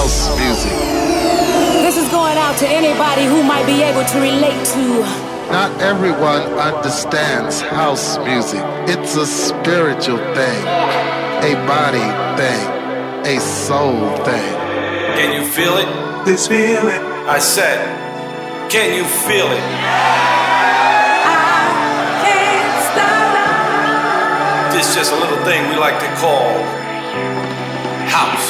house music. This is going out to anybody who might be able to relate to. Not everyone understands house music. It's a spiritual thing, a body thing, a soul thing. Can you feel it? This feeling. I said, can you feel it? This just a little thing we like to call house.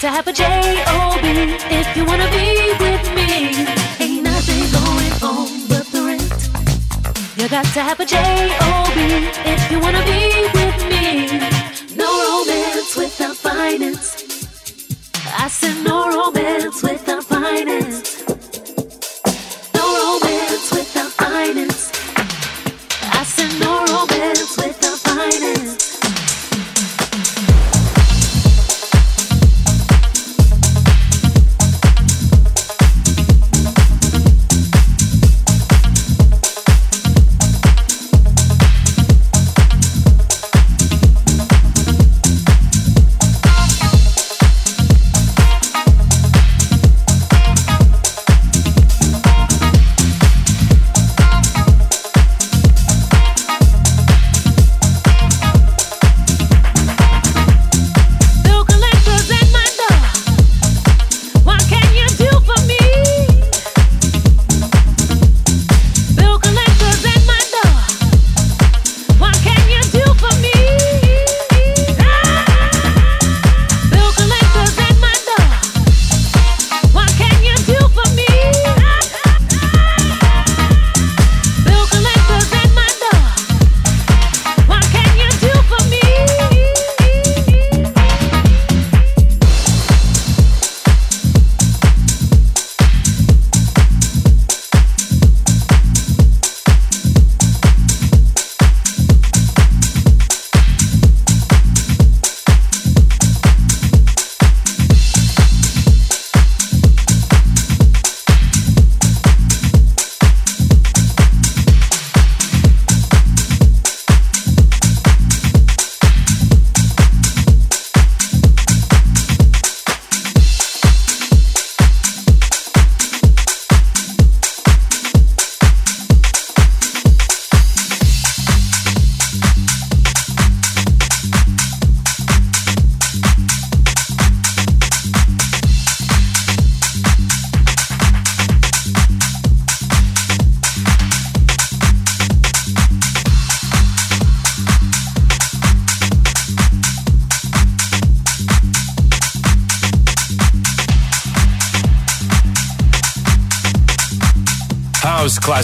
to have J-O-B if you wanna be with me. Ain't nothing going on but the rent. You got to have a J-O-B if you wanna be with me.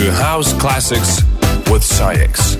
To House Classics with SAIX.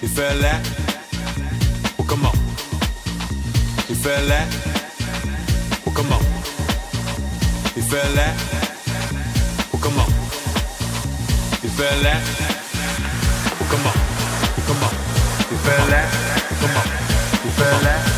You feel that? Well, come on. You feel that? Well, come on. You feel that? Well, come on. You feel that? Well, come on. Come on. You feel that? Come on. You feel that?